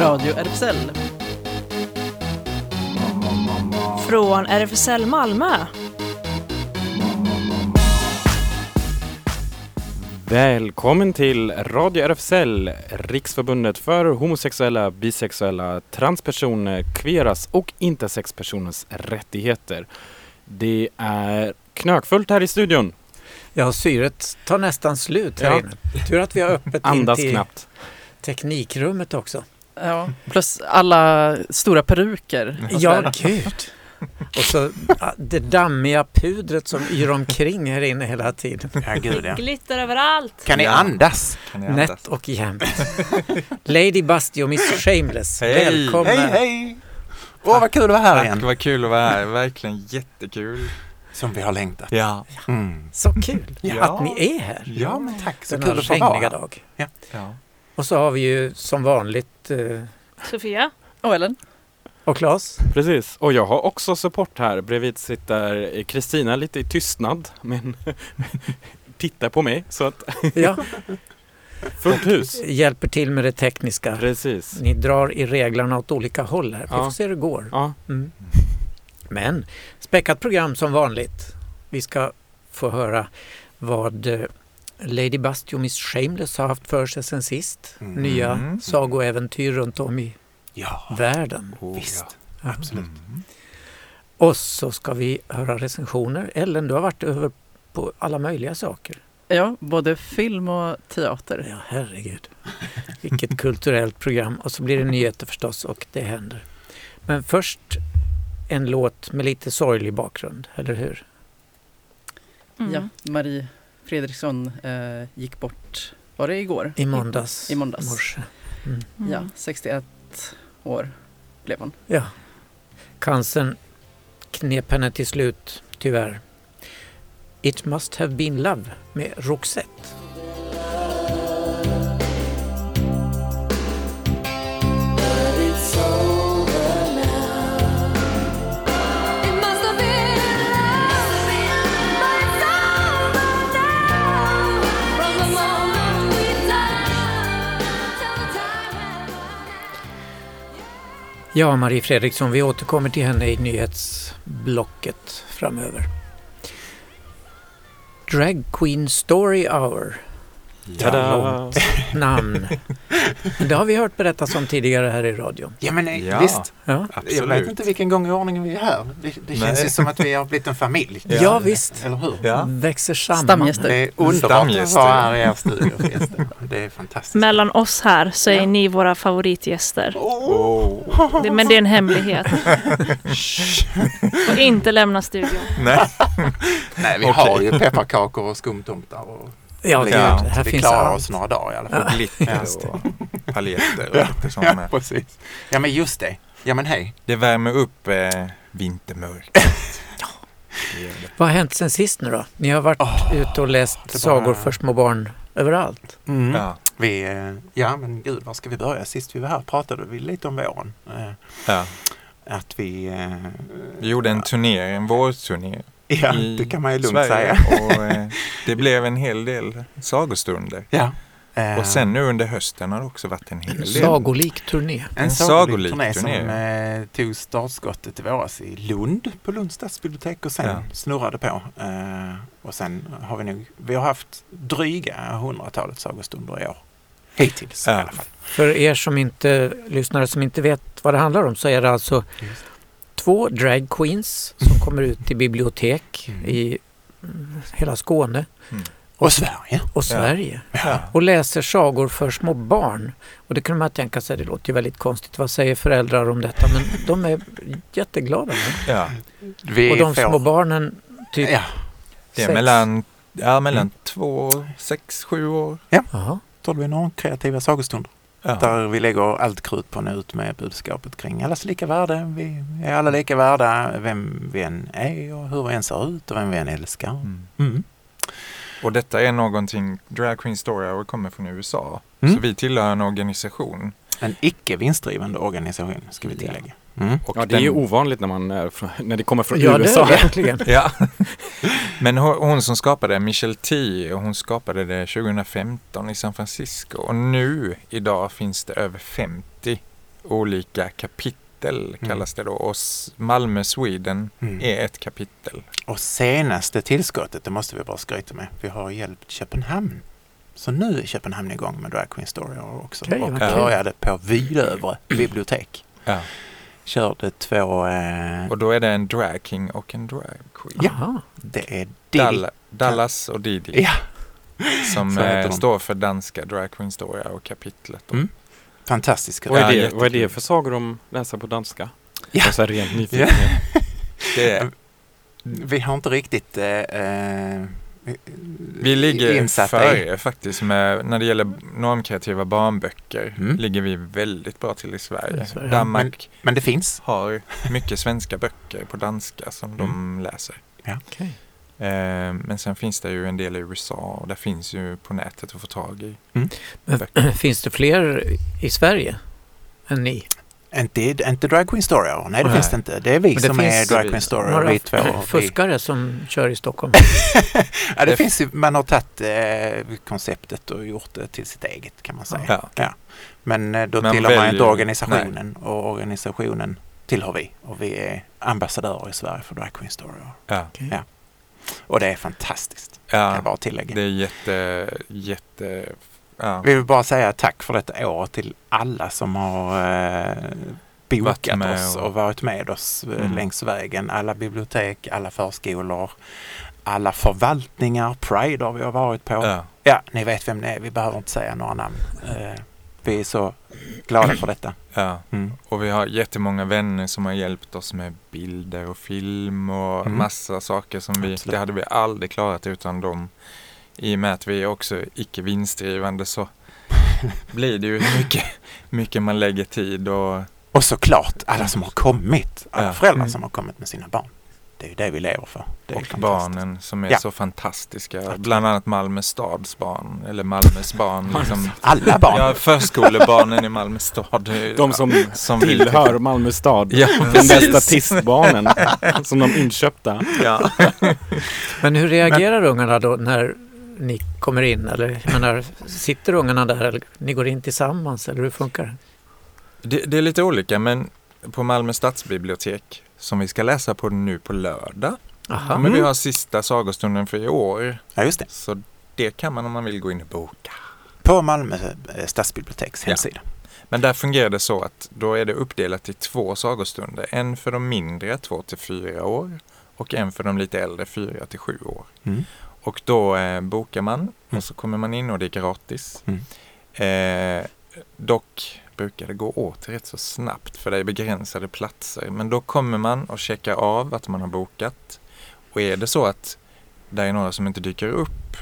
Radio RFSL. Från RFSL Malmö. Välkommen till Radio RFSL, Riksförbundet för homosexuella, bisexuella, transpersoner, kveras och intersexpersoners rättigheter. Det är knökfullt här i studion. Ja, syret tar nästan slut här Ja. inne. Tur att vi har öppet in Andas till knappt. teknikrummet också. Ja, plus alla stora peruker. Ja, gud. Och så ah, det dammiga pudret som yr omkring här inne hela tiden. Ja, gud ja. Glitter överallt. Kan ni Ja. andas? Kan ni andas? Nätt och jämnt. Lady Basti och Miss Shameless, Hej. välkomna. Hej, hej! Åh, vad kul att vara här Tack, igen. vad kul att vara här. Verkligen jättekul. Som vi har längtat. Ja. Mm. Så kul Ja. att ni är här Ja, men tack. Så denna kul att få vara dag. ja. Och så har vi ju som vanligt eh, Sofia. Och Ellen? och Claes. Precis, och jag har också support här. Bredvid sitter Kristina lite i tystnad, men tittar på mig så att Ja, fullt hus. hjälper till med det tekniska. Precis. Ni drar i reglarna åt olika håll här. Vi Ja. får se hur det går. Ja, Mm. Men späckat program som vanligt. Vi ska få höra vad eh, Lady Basti och Miss Shameless har haft för sig sen sist. Mm. Nya sagoäventyr runt om i Ja, världen. Oh, visst. Ja. Absolut. Mm. Och så ska vi höra recensioner. Ellen, du har varit över på alla möjliga saker. Ja, både film och teater. Ja, herregud. Vilket kulturellt program. Och så blir det nyheter förstås och det händer. Men först en låt med lite sorglig bakgrund, eller hur? Mm. Ja, Marie Fredriksson eh, gick bort, var det igår? I måndags I måndags. morse. Mm. Mm. Ja, 61 år blev hon. Ja. Cancern knep henne till slut, tyvärr. It must have been love med Roxette. Ja, Marie Fredriksson, vi återkommer till henne i nyhetsblocket framöver. Drag Queen Story Hour, tada! namn. Det har vi hört berättas om tidigare här i radion. Ja, men eh, Ja. visst. Ja, Jag vet inte vilken gång i ordningen vi är här. Det, det känns ju som att vi har blivit en familj. ja. Ja. visst. Eller hur? Ja. Växer samman. Stamgäster. Det är underbart att vara här i er studio. Det är fantastiskt. Mellan oss här så är Ja. ni våra favoritgäster. Oh. Det, men det är en hemlighet. Och inte lämna studion. Nej. Nej, vi Okej. har ju pepparkakor och skumtomtar. Och Ja, gud, Ja, här vi finns klarar allt. oss några dagar i alla fall. Och glitter och paljetter och lite sånt Ja, precis. Ja, men just det. Ja, men hej. Det värmer upp eh, vintermörkret. Det det. Vad har hänt sen sist nu då? Ni har varit Åh, ute och läst det var- sagor för små barn överallt. Mm. Ja. Vi, eh, ja, men gud, var ska vi börja? Sist vi var här pratade vi lite om våren. Eh, Ja. Att vi... eh, Vi gjorde en turné, en vårturné Ja, i det kan man ju lugnt Sverige säga. och eh, det blev en hel del sagostunder. Ja. Eh, Och sen nu under hösten har det också varit en hel del. Sagolik turné. en, en sagolik turné som turné. eh, tog startskottet i våras i Lund på Lunds stadsbibliotek och sen Ja. snurrade på. Eh, och sen har vi nog, vi har haft dryga hundratalet sagostunder i år. Hittills i Ja. alla fall. För er som inte, lyssnare som inte vet vad det handlar om så är det alltså Just. Två drag queens som kommer ut i bibliotek Mm. i mm, hela Skåne Och Sverige. och Sverige Ja. och läser sagor för små barn. Och det kunde man tänka sig, det låter ju väldigt konstigt, vad säger föräldrar om detta? Men de är jätteglada. nu. Ja. Vi Och de får- små barnen, typ Ja, Det är sex. mellan, ja, mellan Mm. två, sex, sju år. Jaha. Tolv enormt kreativa sagostunder. Ja. Där vi lägger allt krut på nå ut med budskapet kring allas lika värde. Vi är alla lika värda, vem vi än är och hur vi än ser ut och vem vi än älskar. Mm. Mm. Och detta är någonting, Drag Queen Story Hour kommer från USA. Mm. Så vi tillhör en organisation. En icke vinstdrivande organisation ska vi tillägga. Mm. Och Ja, det är ju ovanligt när, man när det kommer från Ja, det USA. är det verkligen. Ja. Men hon, som skapade det, Michelle T, hon skapade det 2015 i San Francisco. Och nu, idag, finns det över 50 olika kapitel kallas det då. Och Malmö Sweden Mm. är ett kapitel. Och senaste tillskottet, det måste vi bara skryta med, vi har hjälpt Köpenhamn. Så nu är Köpenhamn igång med Drag Queen Story också. Okej, och kul. började på Vidövre bibliotek. Ja. Körde två, eh, Och då är det en drag king och en drag queen. Ja. Aha. det är. Dall- Dallas och Didi. Ja, Som eh, står för danska drag queen story och kapitlet. Mm. fantastiska. Vad är, Ja, det, vad är det för sagor de läser på danska? Ja. Jag är så här rent nyfiken. Det är, Vi har inte riktigt eh, eh, vi ligger insatta i. före faktiskt med, när det gäller normkreativa barnböcker, Mm. ligger vi väldigt bra till i Sverige. I Sverige, ja. Danmark Men det finns. har mycket svenska böcker på danska som de läser. Okej. Eh, men sen finns det ju en del i USA och där finns ju på nätet att få tag i. Men finns det fler i Sverige än ni? Inte, inte Drag Queen Story Hour. Nej, det Nej. finns det inte. Det är vi Men det som är Drag Queen Story Några vi två. Vi, fuskare som kör i Stockholm? ja, det finns ju, man har tagit eh, konceptet och gjort det till sitt eget kan man säga. Ja. Men eh, då Man tillhör man inte organisationen och organisationen tillhör vi. Och vi är ambassadörer i Sverige för Drag Queen Story Hour. Ja, Ja. Och det är fantastiskt, kan jag ja bara tillägga. det är jätte, jätte, ja. Vi vill bara säga tack för detta år till alla som har eh, bokat oss och och- varit med oss eh, Mm. längs vägen. Alla bibliotek, alla förskolor, alla förvaltningar, Pride har vi har varit på. Ja. ja, ni vet vem det är. Vi behöver inte säga några namn. Eh, vi är så glada för detta. ja. Mm. Och vi har jättemånga vänner som har hjälpt oss med bilder och film och Mm. massa saker som vi, Absolut. det hade vi aldrig klarat utan dem. I och med att vi är också icke vinstdrivande så blir det ju mycket, mycket man lägger tid och Och såklart alla som har kommit. Alla Ja. föräldrar Mm. som har kommit med sina barn. Det är ju det vi lever för. Det och barnen som är Ja. så fantastiska. Bland annat Malmö stads barn, eller Malmös barn. Liksom. Alla barn. Ja, förskolebarnen i Malmö stad. De som som tillhör tycker- Malmö stad. Ja, Den där statistbarnen som de inköpta. Ja. Men hur reagerar ungarna då när ni kommer in? Eller jag menar, sitter ungarna där eller ni går in tillsammans eller hur funkar det? Det, det är lite olika men på Malmö stadsbibliotek som vi ska läsa på nu på lördag. Aha. Men vi Mm. har sista sagostunden för i år. Ja, just det. Så det kan man om man vill gå in och boka. På Malmö eh, stadsbiblioteks Ja. hemsida. Men där fungerar det så att då är det uppdelat i två sagostunder. En för de mindre, 2 till 4 år. Och en för de lite äldre, 4 till 7 år. Mm. Och då eh, bokar man Mm. och så kommer man in och det är gratis. Mm. Eh, dock brukar det gå åt rätt så snabbt för det är begränsade platser. Men då kommer man och checkar av att man har bokat. Och är det så att det är några som inte dyker upp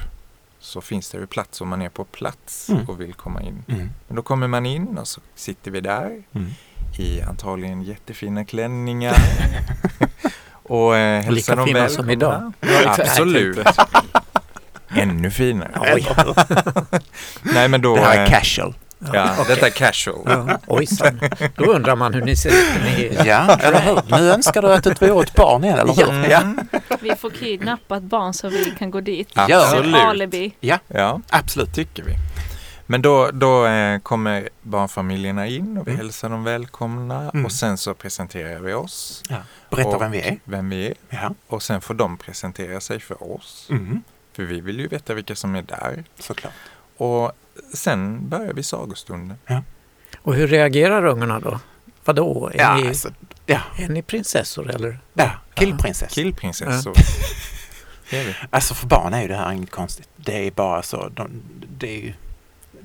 så finns det ju plats om man är på plats Mm. och vill komma in. Mm. Men då kommer man in och så sitter vi där Mm. i antagligen jättefina klänningar. och eh, hälsar Lika dem fina välkomna. som idag. Absolut. Ännu finare. Oj. Nej men då... Det här är eh, casual. Ja, okej. detta är casual. Ja, ojsan. Då undrar man hur ni ser ut ni. Ja, eller hur? Nu önskar du att du var ett barn igen, eller hur? Mm. Vi får kidnappa ett barn så vi kan gå dit. Absolut. Alibi. Ja, Absolut. tycker vi. Men då, då eh, kommer barnfamiljerna in och vi Mm. hälsar dem välkomna Mm. och sen så presenterar vi oss. Berätta och vem vi är. Vem vi är. Ja. Och sen får de presentera sig för oss. Mm. För vi vill ju veta vilka som är där. Såklart. Och sen börjar vi sagostunden. Och hur reagerar ungarna då? Vadå? Är, Ja, ni, alltså, ja, är ni prinsessor eller? ja. killprinsess. Killprinsessor. Är vi. Alltså för barn är ju det här inget konstigt. Det är bara så. De, det är ju...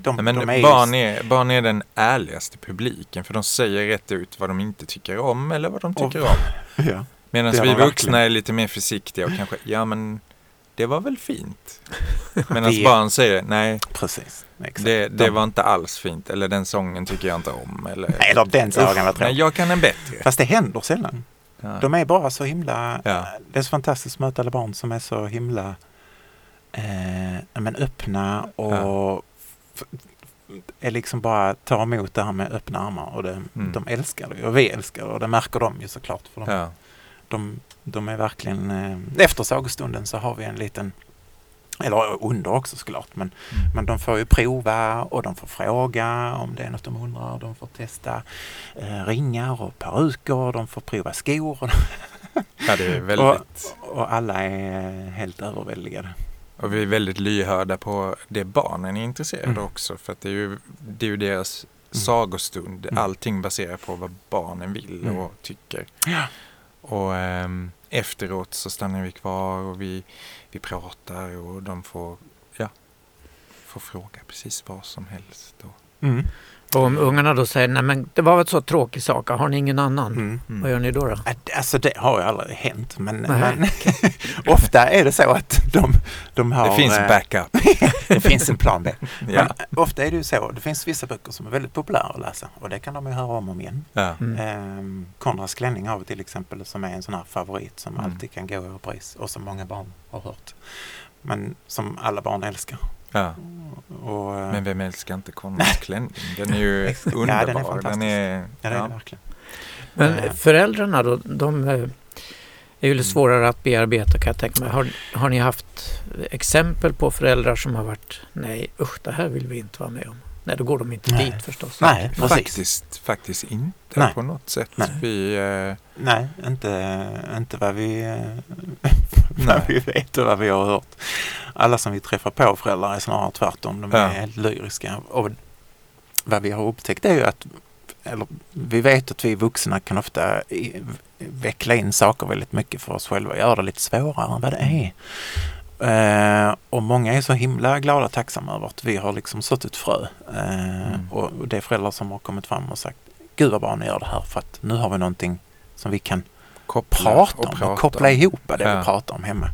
De, Ja, Men de är barn, är, barn är den ärligaste publiken för de säger rätt ut vad de inte tycker om eller vad de tycker Och- om. Ja. Medan vi vuxna verkligen. är lite mer försiktiga och kanske, ja men det var väl fint. Medan barn säger, nej Precis. Det, det De- var inte alls fint eller den sången tycker jag inte om. Eller, Nej, eller den sagan var tråkig. jag kan en bättre. Fast det händer sällan. Ja. De är bara så himla... Ja. Det är så fantastiskt att möta alla barn som är så himla eh, ja, men öppna och f- är liksom bara tar emot det här med öppna armar och det, Mm. de älskar det och vi älskar det och det märker de ju såklart. För de, Ja. de, de är verkligen... Eh, efter sagostunden så har vi en liten Eller under också såklart. Men, Mm. men de får ju prova och de får fråga om det är något de undrar. De får testa eh, ringar och peruker. De får prova skor. Och, Ja, det är väldigt... och alla är helt överväldigade. Och vi är väldigt lyhörda på det barnen är intresserade Mm. också. För att det är ju, det är ju deras sagostund. Mm. Allting baserar på vad barnen vill Mm. och tycker. Ja. Och ehm, efteråt så stannar vi kvar och vi, vi pratar och de får, ja, får fråga precis vad som helst. Och, Mm. Och om ungarna då säger nej men det var väl så tråkig sak, har ni ingen annan? Mm. Vad gör ni då? då? Alltså det har ju aldrig hänt men, men ofta är det så att de, de har... det finns eh, backup. det finns en plan B. Ja. Ofta är det ju så, det finns vissa böcker som är väldigt populära att läsa och det kan de ju höra om och om igen. Ja. Mm. Ehm, Konrads klänning har vi till exempel som är en sån här favorit som Mm. alltid kan gå i repris och som många barn har hört. Men som alla barn älskar. Ja. Och, eh, Men vem älskar inte Konrads klänning? Den är ju Exakt. Ja, underbar. den är den fantastisk. är, ja, det är ja. det verkligen. Men Eh. föräldrarna då, de eh, är ju lite svårare att bearbeta kan jag tänka mig. Har, har ni haft exempel på föräldrar som har varit nej usch det här vill vi inte vara med om? Nej då går de inte Nej. dit förstås. Nej, precis. Faktiskt, faktiskt inte Nej. på något sätt. Nej. Vi, eh, Nej, inte, inte vad, vi, vad Nej. vi vet och vad vi har hört. Alla som vi träffar på föräldrar är snarare tvärtom. De är Ja. helt lyriska. Och vad vi har upptäckt är ju att eller, vi vet att vi vuxna kan ofta veckla in saker väldigt mycket för oss själva och göra det lite svårare än vad det är. Eh, och många är så himla glada och tacksamma över att vi har liksom sått ett frö. Eh, Mm. och, och det är föräldrar som har kommit fram och sagt Gud vad bra ni gör det här för att nu har vi någonting som vi kan koppla prata och om prata och koppla ihop det Ja. vi pratar om hemma.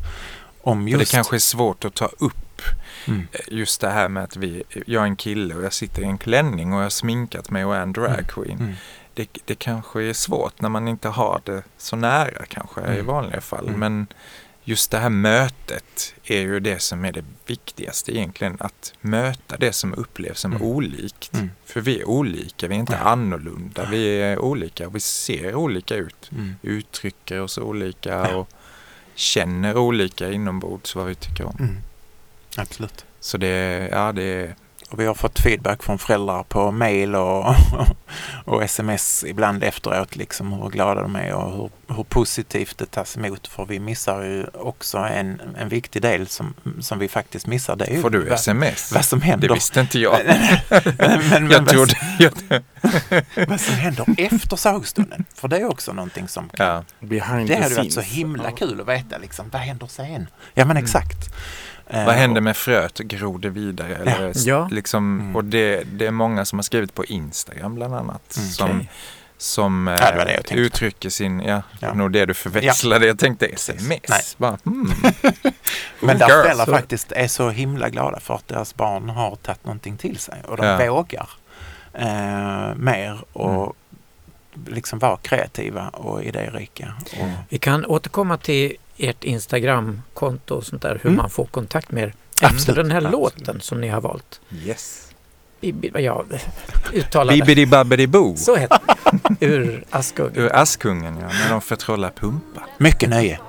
Om För just... det kanske är svårt att ta upp Mm. eh, just det här med att vi, jag är en kille och jag sitter i en klänning och jag har sminkat mig och är en drag queen. Mm. Det, det kanske är svårt när man inte har det så nära kanske i Mm. vanliga fall. Mm. Men just det här mötet är ju det som är det viktigaste egentligen. Att möta det som upplevs som Mm. olikt. Mm. För vi är olika, vi är inte Ja. annorlunda. Vi är olika och vi ser olika ut. Mm. Uttrycker oss olika Ja. och känner olika inombords vad vi tycker om. Mm. Absolut. Så det, ja det är, Och vi har fått feedback från föräldrar på mail och, och sms ibland efteråt liksom hur glada de är och hur, hur positivt det tas emot. För vi missar ju också en, en viktig del som, som vi faktiskt missar. Det är ju får du vad, sms? vad som Det händer. visste inte jag. men, men, Jag vad, trodde, vad som händer efter sagostunden. För det är också någonting som kan ja. Behind Det hade varit så himla kul att veta liksom, vad händer sen? Ja men Mm. exakt. Eh, Vad händer med fröet? Gror det vidare? Eller, Ja. Liksom, Mm. Och det, det är många som har skrivit på Instagram bland annat. Mm, som okej. som eh, Ja, det var det tänkte. uttrycker sin, ja, Ja. ja. nog det du förväxlade. Jag tänkte sms. Nej. Bara, hmm. Men Oh, där föräldrar faktiskt är så himla glada för att deras barn har tagit någonting till sig och de Ja. vågar eh, mer och liksom vara kreativa och idérika. Och, Vi kan återkomma till ert Instagramkonto och sånt där, hur Mm. man får kontakt med er efter Absolut, den här absolut. låten som ni har valt. Yes. Bibi, ja, uttalade. Bibbidi babbidi boo. Så heter den. Ur Askungen. Ur Askungen ja, när de förtrollar Pumpa. mycket nöje.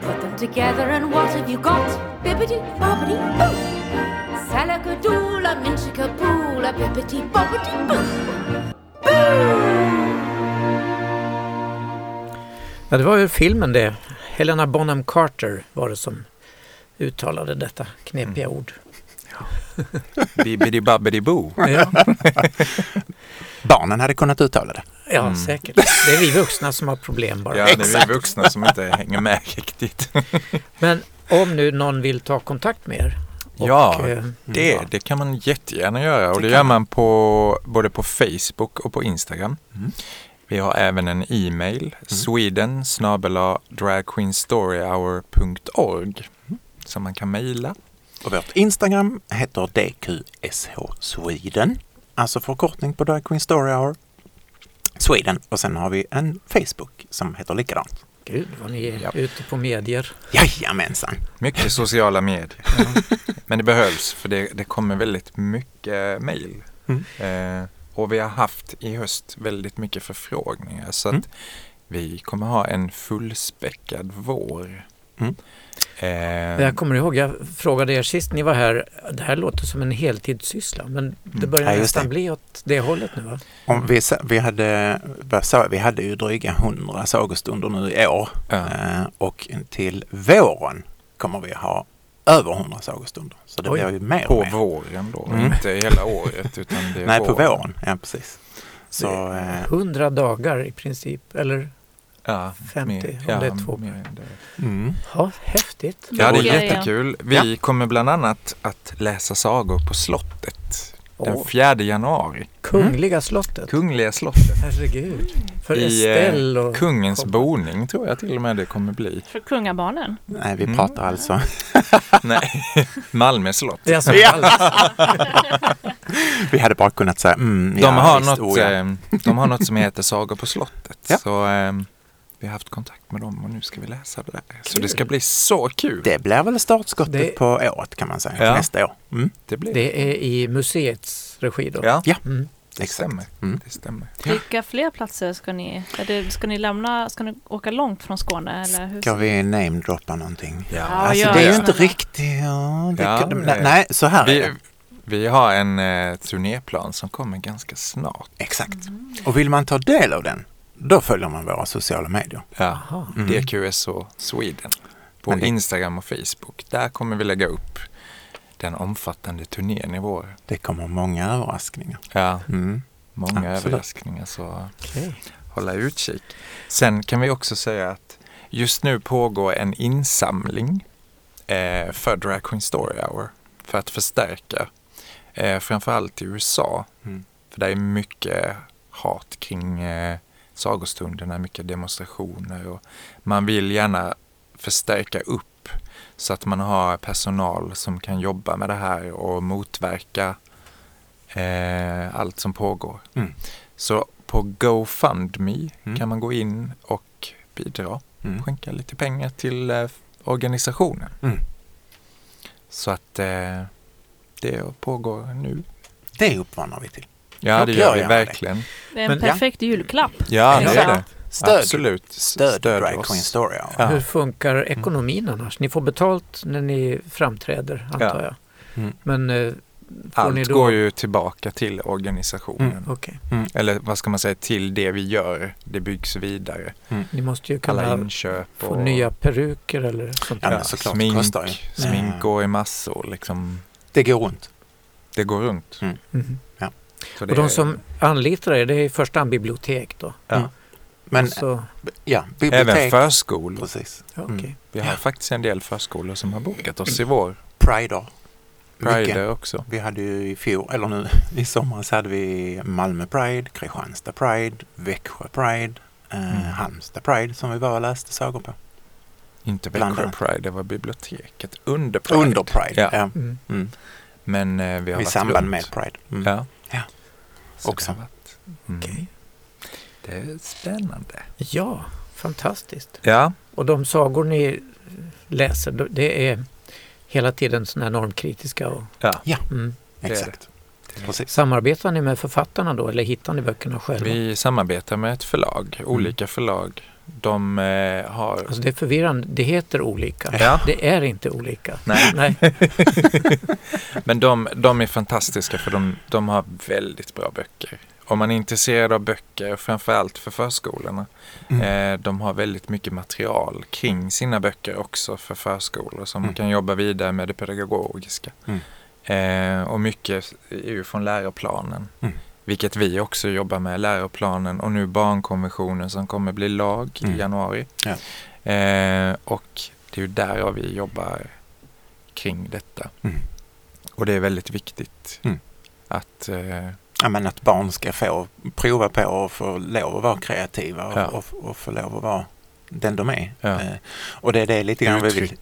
Put them together and what have you got? Bibbidi bobbidi boo. Salagadoola, minchikaboola, bibbidi bobbidi boo. Ja, det var ju filmen det. Helena Bonham Carter var det som uttalade detta knepiga Mm. ord. Bibbidi babbidi boo. Ja, Barnen hade kunnat uttala det. ja Mm. säkert. Det är vi vuxna som har problem bara. Ja, det är vi vuxna som inte hänger med riktigt. Men om nu någon vill ta kontakt med er. och, Ja, eh, Det, det kan man jättegärna göra och Det det, gör man. man på, både på Facebook och på Instagram. Mm. Vi har även en e-mail, sweden dragqueenstoryhour.org som man kan mejla. Och vårt Instagram heter DQSH Sweden. Alltså förkortning på Drag Queen Story Hour Sweden. Och sen har vi en Facebook som heter likadant. Gud vad ni är Ja. ute på medier. Jajamensan! Mycket sociala medier. Men det behövs för det, det kommer väldigt mycket mejl. Mm. Eh, och vi har haft i höst väldigt mycket förfrågningar så att Mm. vi kommer ha en fullspäckad vår. Mm. Eh, Jag kommer ihåg, jag frågade er sist ni var här, det här låter som en heltidssyssla men det börjar Ja, nästan det. bli åt det hållet nu va? Om vi, vi, hade, vi hade ju dryga 100 sagostunder nu i år ja. eh, och till våren kommer vi ha över 100 sagostunder. Så det Oj. blir ju mer På mer. våren då, Mm. inte hela året utan det är Nej, på våren. Ja, precis. Så, Det är eh, 100 dagar i princip, eller Ja, 50 mer- om ja, det är två. mer än det. mm. Ja, häftigt. Ja, det är Ja, ja. jättekul. Vi kommer bland annat att läsa sagor på slottet den Åh, 4 januari. Kungliga slottet. Kungliga slottet. Herregud. För I eh, Estelle och... kungens komma. boning tror jag till och med det kommer bli. För kungabarnen. Nej, vi Mm. pratar alltså. Nej, Malmö slott. Det är alltså Vi hade bara kunnat säga mm, De, ja, har visst, något, oh, ja. eh, de har något som heter Sagor på slottet. Ja. Så eh, vi har haft kontakt med dem och nu ska vi läsa det där. Så det ska bli så kul. Det blir väl startskottet Det- på året kan man säga, Ja. nästa år. Mm, Det blir Det är i museets regi då? Ja, Mm. det stämmer. Mm. Det stämmer. Vilka fler platser ska ni, är det, ska ni lämna, ska ni åka långt från Skåne eller hur? Ska vi namedroppa någonting? Ja, Alltså det är ju inte riktigt... Ja, det, Ja, nej, det- nej, så här är Vi, det. vi har en eh, turnéplan som kommer ganska snart. Exakt. Och vill man ta del av den, då följer man våra sociala medier. Ja, Jaha. Mm. DQSO Sweden. På det- Instagram och Facebook. Där kommer vi lägga upp den omfattande turnén i vår. Det kommer många överraskningar. Ja, Mm. många Absolut. överraskningar så Okej. hålla utkik. Sen kan vi också säga att just nu pågår en insamling eh, för Drag Queen Story Hour för att förstärka eh, framförallt i USA. Mm. För det är mycket hat kring eh, sagostunderna, mycket demonstrationer och man vill gärna förstärka upp så att man har personal som kan jobba med det här och motverka eh, allt som pågår. Mm. Så på GoFundMe Mm. kan man gå in och bidra, Mm. skänka lite pengar till eh, organisationen. Mm. Så att eh, det pågår nu. Det uppmanar vi till. Ja, det gör vi verkligen. Det är en perfekt julklapp. Ja, det är det. Stöd, Absolut. S- stöd, Drag oss. Queen Story. Ja. Hur funkar ekonomin annars? Ni får betalt när ni framträder antar Ja. jag. Mm. Men eh, Allt då... går ju tillbaka till organisationen. Mm. Okej. Eller vad ska man säga, till det vi gör. Det byggs vidare. Ni måste ju Alla kunna inköp få och nya peruker eller sånt Ja, där. såklart, smink. Smink går i massor. Liksom. Det går runt. Det går runt. Mhm. Så det Och de är- som anlitar er, det är i första hand bibliotek då? Ja. Mm. Men Och så, ja, bibliotek. Även förskolor. Precis. ja, Mm. okej. Vi har Ja. faktiskt en del förskolor som har bokat oss i vår. Prider. Mycket. Prider också. Vi hade ju i fjol, eller nu i somras hade vi Malmö Pride, Kristianstad Pride, Växjö Pride, eh, Mm. Halmstad Pride som vi var och läste sagor på. Inte Växjö. Pride, det var biblioteket. Under Pride. Under Pride, Ja. ja. Mm. Mm. Men eh, vi har I varit samband runt. med Pride. Mm. Ja. Ja. Så Också. Mm. Okej. Det är spännande. Ja, fantastiskt. Ja, Och de sagor ni läser, det är hela tiden sådana här normkritiska och ja. mm. är det. Exakt. Precis. Samarbetar ni med författarna då eller hittar ni böckerna själva? Vi samarbetar med ett förlag, olika förlag. De eh, har... Alltså det är förvirrande, det heter olika. Ja. Det är inte olika. Nej. Nej. Men de, de är fantastiska för de, de har väldigt bra böcker. Om man är intresserad av böcker, framförallt för förskolorna, Mm. eh, de har väldigt mycket material kring sina böcker också för förskolor som Mm. kan jobba vidare med det pedagogiska. Mm. Eh, och mycket är ju från läroplanen. Vilket vi också jobbar med, läroplanen och nu barnkonventionen som kommer bli lag Mm. i januari. Ja. Eh, och det är ju där vi jobbar kring detta. Mm. Och det är väldigt viktigt Mm. att eh, Ja, men att barn ska få prova på och få lov att vara kreativa och, Ja. och, och få lov att vara den de är. Ja. Eh, och det är det lite grann vi vill,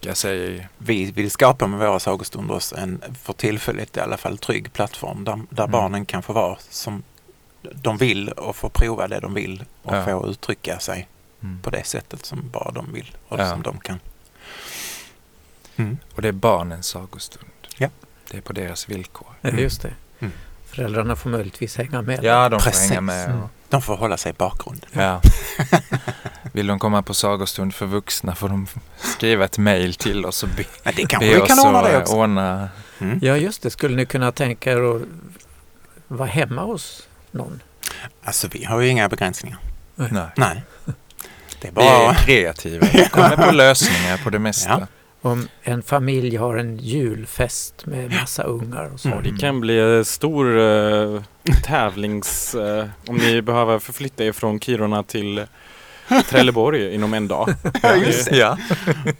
vi vill skapa med våra sagostunder. En för tillfället i alla fall trygg plattform där, där Mm. barnen kan få vara som de vill och få prova det de vill och Ja. få uttrycka sig Mm. på det sättet som bara de vill och Ja. som de kan. Mm. Och det är barnens sagostund. Ja. Det är på deras villkor. Ja, just det. Mm. Föräldrarna får möjligtvis hänga med. Ja, de får Precis. hänga med. Mm. Och, De får hålla sig i bakgrunden. ja. Vill de komma på sagostund för vuxna får de skriva ett mejl till oss och be, Men det kanske be vi oss kan ordna det eh, också. ordna. Mm. Ja, just det. Skulle ni kunna tänka er att vara hemma hos någon? Alltså vi har ju inga begränsningar. Nej. Nej. Det är Vi är bara... kreativa. Vi kommer på lösningar på det mesta. Ja. Om en familj har en julfest med massa ungar och så. Mm. Det kan bli en stor eh, tävlings... eh, om ni behöver förflytta er från Kiruna till Trelleborg inom en dag. Ja, just det. Ja.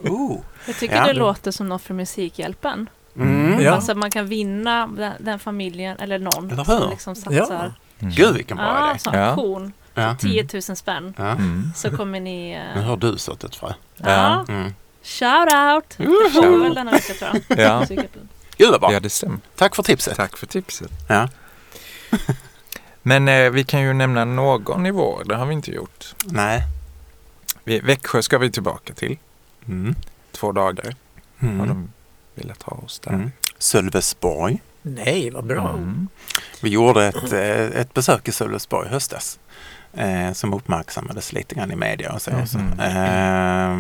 Oh. Jag tycker Ja. det låter som något för Musikhjälpen. Mm. Ja. Alltså man kan vinna den, den familjen eller någon Eller som liksom satsar. Ja. Mm. Gud vilken bra Ja, idé. så Ja. auktion. Ja. 10 000 spänn. Ja. Mm. Så kommer ni... Nu Uh, har du sått ett frö. ja. Mm. Shout out! Det får vi väl denna vecka tror jag. Ja. Musikhjälpen. Gud vad bra. ja, det stämmer. Tack för tipset. Tack för tipset. Ja. Men eh, vi kan ju nämna någon i vår. Det har vi inte gjort. Nej. Vi, Växjö ska vi tillbaka till. Mm. Två dagar har Mm. de velat ha oss där. Mm. Sölvesborg. Nej, vad bra. Mm. Vi gjorde ett, eh, ett besök i Sölvesborg i höstas. Eh, som uppmärksammades lite grann i media och så. och så. Eh,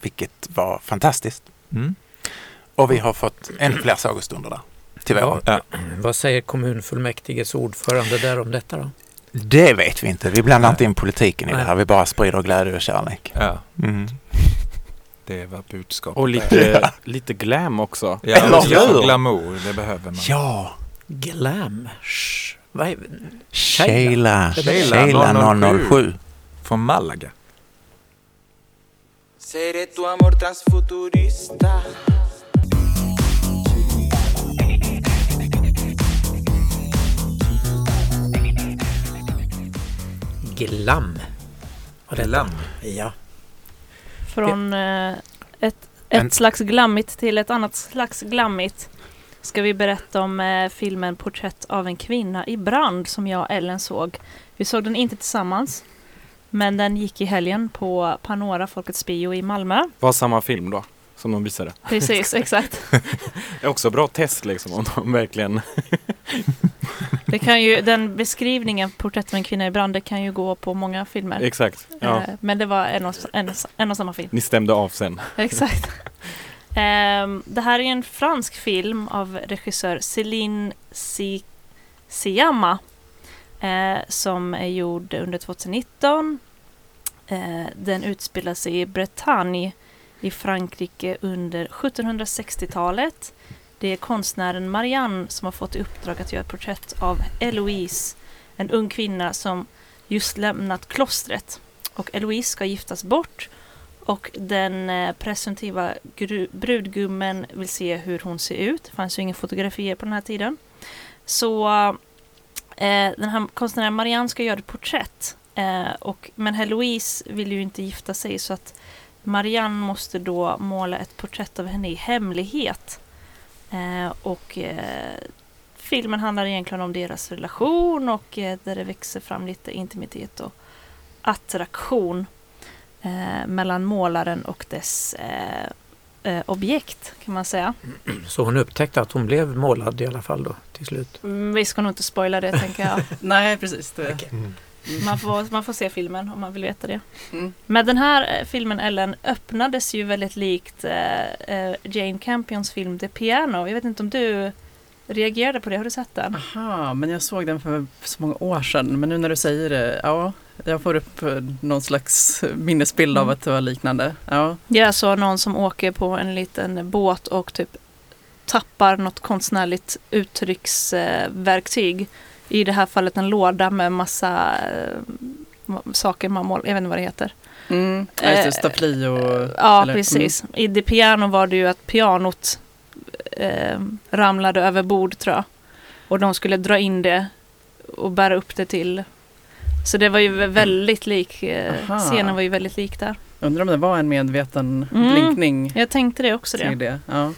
vilket var fantastiskt. Mm. Och vi har fått ännu fler sagostunder där. Till Ja. Ja. Vad säger kommunfullmäktiges ordförande där om detta då? Det vet vi inte. Vi blandar Nej. inte in politiken i det Nej. här. Vi bara sprider glädje och kärlek. ja, Mm. det var budskapet. Och lite, lite glam också. Ja, Eller hur? glamour, det behöver man. Ja! Glam. Shh. Vad. Sheila. Sheila Sheila 007. 007. Från Malaga. Seré tu amor transfuturista. Glam. Glam. Ja. Från eh, ett, En- ett slags glammigt till ett annat slags glammigt ska vi berätta om eh, filmen Porträtt av en kvinna i brand som jag och Ellen såg. Vi såg den inte tillsammans. Men den gick i helgen på Panora Folkets Bio i Malmö. Var samma film då, som de visade. Precis, exakt. Det är också bra test liksom, om de verkligen... Det kan ju, den beskrivningen, Porträtt av en kvinna i brand, det kan ju gå på många filmer. Exakt. Ja. Eh, Men det var en och, en, en och samma film. Ni stämde av sen. Exakt. Ehm, det här är en fransk film av regissör Céline Si- eh, som är gjord under 2019. Eh, den utspelar sig i Bretagne i Frankrike under 1760-talet. Det är konstnären Marianne som har fått i uppdrag att göra ett porträtt av Eloise, en ung kvinna som just lämnat klostret. Och Eloise ska giftas bort och den eh, presumtiva gru- brudgummen vill se hur hon ser ut. Det fanns ju inga fotografier på den här tiden. Så eh, den här konstnären Marianne ska göra ett porträtt. Eh, och, men Heloise vill ju inte gifta sig så att Marianne måste då måla ett porträtt av henne i hemlighet. Eh, och eh, filmen handlar egentligen om deras relation och eh, där det växer fram lite intimitet och attraktion eh, mellan målaren och dess eh, eh, objekt kan man säga. Så hon upptäckte att hon blev målad i alla fall då till slut. Mm, Vi ska nog inte spoila det tänker jag. Nej, precis. Det. Man får, man får se filmen om man vill veta det. Mm. Men den här eh, filmen Ellen öppnades ju väldigt likt eh, Jane Campions film The Piano. Jag vet inte om du reagerade på det, har du sett den? Aha, men jag såg den för så många år sedan. Men nu när du säger det, ja, jag får upp eh, någon slags minnesbild av Mm. att det var liknande. Ja, Jag såg någon som åker på en liten båt och typ tappar något konstnärligt uttrycksverktyg. I det här fallet en låda med massa eh, saker man målar, jag vet inte vad det heter. mm. ja det, Eh, staffli och... Ja, eller- precis. I The Piano var det ju att pianot eh, ramlade över bord tror jag. Och de skulle dra in det och bära upp det till. Så det var ju vä- väldigt lik, eh, Aha. scenen var ju väldigt lik där. Mm. Undrar om det var en medveten Mm. blinkning Jag tänkte det också det. det. Ja.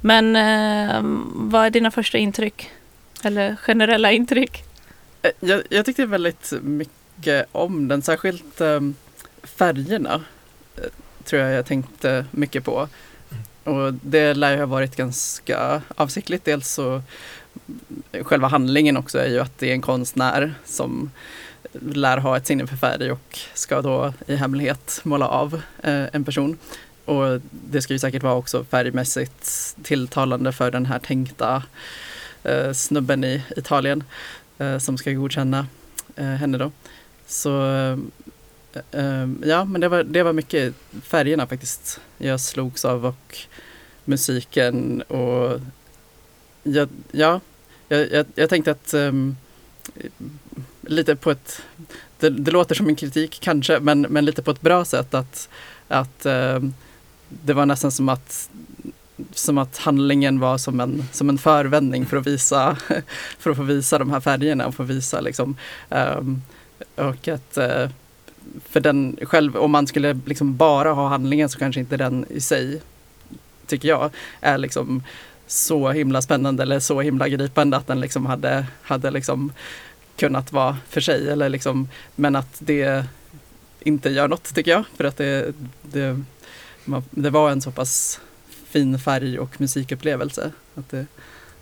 Men eh, vad är dina första intryck? Eller generella intryck? Eh, Jag, jag tyckte väldigt mycket om den, särskilt färgerna eh, tror jag jag tänkte mycket på. Och det lär ju ha varit ganska avsiktligt. Dels så mm, själva handlingen också är ju att det är en konstnär som lär ha ett sinne för färg och ska då i hemlighet måla av eh, en person. Och det ska ju säkert vara också färgmässigt tilltalande för den här tänkta eh, snubben i Italien eh, som ska godkänna eh, henne då. Så eh, eh ja, men det var, det var mycket färgerna faktiskt jag slogs av och musiken och ja, ja jag, jag, jag tänkte att um, lite på ett, det, det, låter som en kritik kanske, men, men lite på ett bra sätt att, att um, det var nästan som att som att handlingen var som en, som en förvändning för att visa för att få visa de här färgerna och få visa liksom um, och att uh, för den själv, om man skulle liksom bara ha handlingen så kanske inte den i sig tycker jag är liksom så himla spännande eller så himla gripande att den liksom hade, hade liksom kunnat vara för sig. Eller liksom, men att det inte gör något tycker jag. För att det, det, det var en så pass fin färg och musikupplevelse. Att det,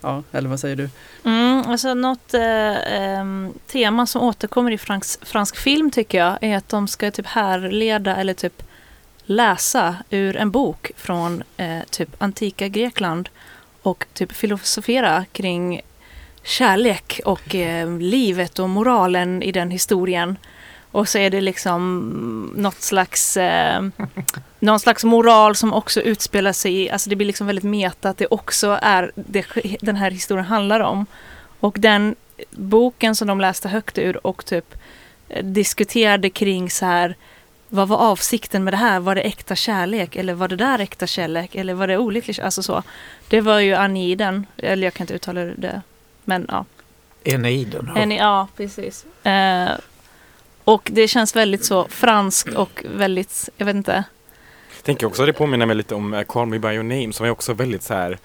ja, eller vad säger du? Mm, alltså något eh, tema som återkommer i fransk, fransk film tycker jag är att de ska typ härleda eller typ läsa ur en bok från eh, typ antika Grekland och typ filosofera kring kärlek och eh, livet och moralen i den historien. Och så är det liksom något slags, eh, någon slags moral som också utspelar sig i, alltså det blir liksom väldigt meta att det också är det den här historien handlar om. Och den boken som de läste högt ur och typ eh, diskuterade kring så här vad var avsikten med det här? Var det äkta kärlek eller var det där äkta kärlek eller var det olycklig Alltså så. Det var ju Aniden, eller jag kan inte uttala det, men ja. Eneiden. Ja, ja precis. Eh, och det känns väldigt så franskt och väldigt, jag vet inte. Jag tänker också att det påminner mig lite om eh, Call Me By Your Name som är också väldigt så här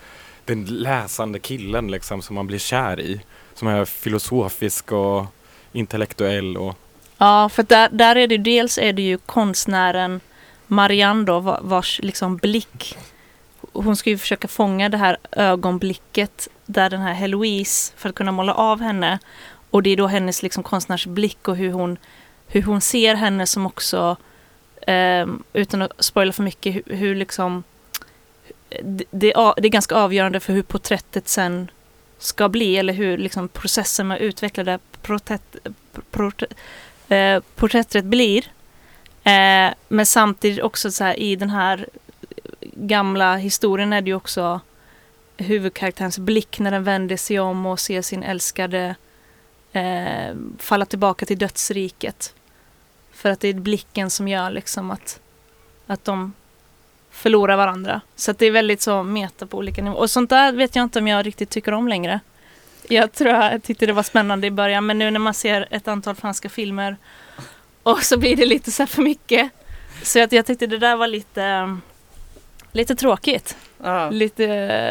den läsande killen liksom som man blir kär i. Som är filosofisk och intellektuell och Ja, för där, där är det dels är det ju konstnären Marianne då, vars liksom blick hon ska ju försöka fånga det här ögonblicket där den här Heloise, för att kunna måla av henne. Och det är då hennes liksom konstnärsblick och hur hon, hur hon ser henne som också, eh, utan att spoila för mycket, hur, hur liksom det, det, är ganska avgörande för hur porträttet sen ska bli eller hur liksom processen med att utveckla det porträtt, porträtt, eh, porträttet blir. Eh, men samtidigt också så här, i den här gamla historien är det ju också huvudkaraktärens blick när den vänder sig om och ser sin älskade eh, falla tillbaka till dödsriket. För att det är blicken som gör liksom att, att de förlorar varandra. Så att det är väldigt så meta på olika nivåer. Och sånt där vet jag inte om jag riktigt tycker om längre. Jag tror jag tyckte det var spännande i början men nu när man ser ett antal franska filmer och så blir det lite så för mycket. Så att jag tyckte det där var lite, lite tråkigt. Ja. Lite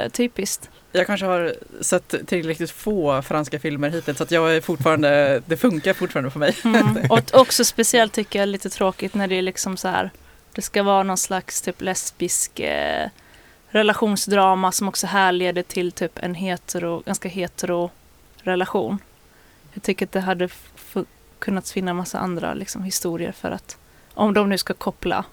uh, typiskt. Jag kanske har sett tillräckligt få franska filmer hittills så att jag är fortfarande, det funkar fortfarande för mig. Mm. Och också speciellt tycker jag lite tråkigt när det är liksom så här, det ska vara någon slags typ lesbisk eh, relationsdrama som också härleder till typ en hetero, ganska hetero relation. Jag tycker att det hade kunnat finna massa andra liksom, historier för att om de nu ska koppla.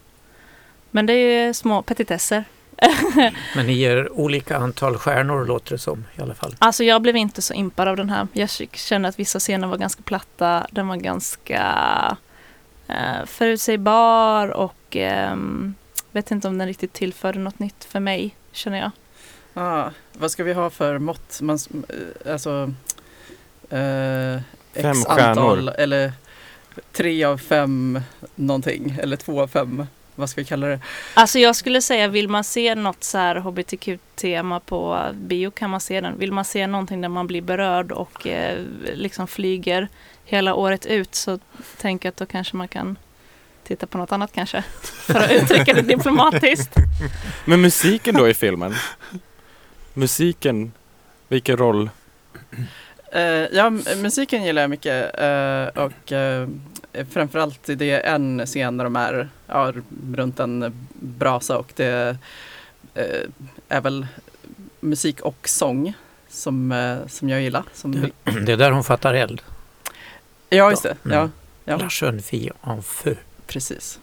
Men det är små petitesser. Men ni ger olika antal stjärnor låter det som i alla fall. Alltså jag blev inte så impad av den här. Jag kände att vissa scener var ganska platta. Den var ganska eh, förutsägbar och eh, vet inte om den riktigt tillförde något nytt för mig, känner jag. Ah, vad ska vi ha för mått? Man, eh, alltså, eh, fem stjärnor. Antal, eller tre av fem någonting, eller två av fem. Vad ska vi kalla det? Alltså jag skulle säga, vill man se något så här hbtq-tema på bio kan man se den. Vill man se någonting där man blir berörd och eh, liksom flyger hela året ut så tänker jag att då kanske man kan titta på något annat kanske. För att uttrycka det diplomatiskt. Men musiken då i filmen? Musiken, vilken roll? Uh, ja, musiken gillar jag mycket uh, och uh, framförallt det är en scen där de är ja, runt en brasa och det är väl musik och sång som, som jag gillar. Som... Det är där hon fattar eld. Ja, just det. Mm. Ja. Ja. La jeune fille en feu. Precis.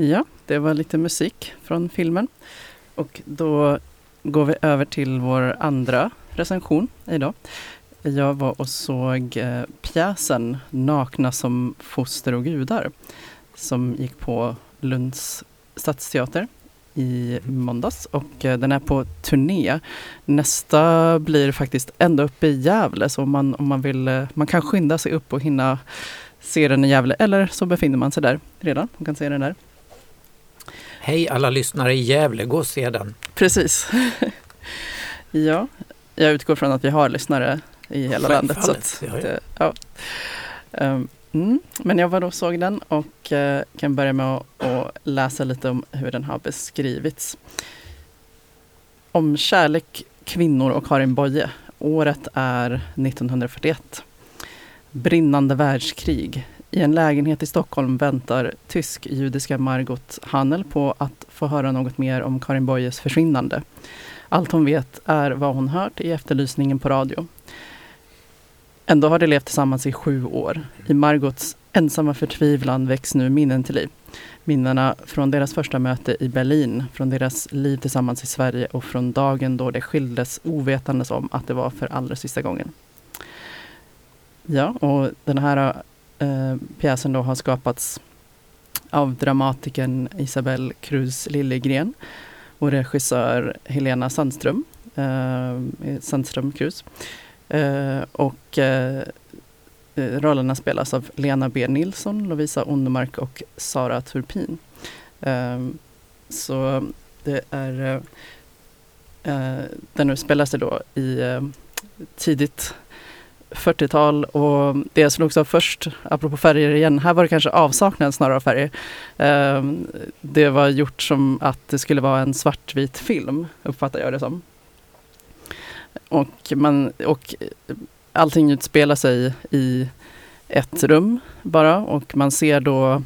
Ja, det var lite musik från filmen. Och då går vi över till vår andra recension idag. Jag var och såg eh, pjäsen Nakna som foster och gudar som gick på Lunds stadsteater i måndags och eh, den är på turné. Nästa blir faktiskt ända uppe i Gävle så om man, om man vill, eh, man kan skynda sig upp och hinna se den i Gävle eller så befinner man sig där redan. Man kan se den där. Hej alla lyssnare i Gävle, gå och se den. Precis. ja, jag utgår från att vi har lyssnare i hela landet. Så att, ja, det, ja. ja. Um, mm. Men jag var då såg den och uh, kan börja med att, att läsa lite om hur den har beskrivits. Om kärlek, kvinnor och Karin Boye. Året är 1941. Brinnande världskrig. I en lägenhet i Stockholm väntar tysk-judiska Margot Hannel på att få höra något mer om Karin Boyes försvinnande. Allt hon vet är vad hon hört i efterlysningen på radio. Ändå har de levt tillsammans i sju år. I Margots ensamma förtvivlan väcks nu minnen till liv. Minnena från deras första möte i Berlin, från deras liv tillsammans i Sverige och från dagen då de skildes ovetandes om att det var för allra sista gången. Ja, och den här eh, pjäsen då har skapats av dramatikern Isabelle Cruz Liljegren och regissör Helena Sandström, eh, Sandström Cruz. Eh, och eh, eh, rollerna spelas av Lena B Nilsson, Lovisa Ondermark och Sara Turpin. Eh, så det är eh, eh den spelas det då i eh, tidigt 40-tal och det slogs av först, apropå färger igen, här var det kanske avsaknad snarare av färger. Ehm, det var gjort som att det skulle vara en svartvit film, uppfattar jag det som. Och, man, och allting utspelar sig i ett rum bara och man ser då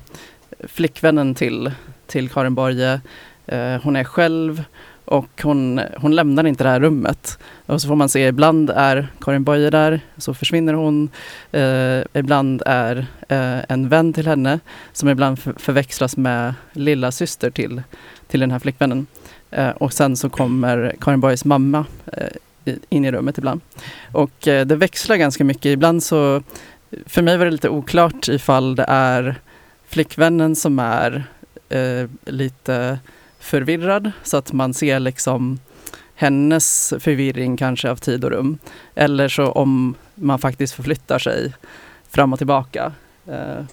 flickvännen till, till Karin Borge. Ehm, hon är själv och hon, hon lämnar inte det här rummet. Och så får man se, ibland är Karin Boye där, så försvinner hon. Eh, ibland är eh, en vän till henne som ibland förväxlas med lilla syster till, till den här flickvännen. Eh, och sen så kommer Karin Boyes mamma eh, in i rummet ibland. Och eh, det växlar ganska mycket. Ibland så, för mig var det lite oklart ifall det är flickvännen som är eh, lite förvirrad så att man ser liksom hennes förvirring kanske av tid och rum. Eller så om man faktiskt förflyttar sig fram och tillbaka eh,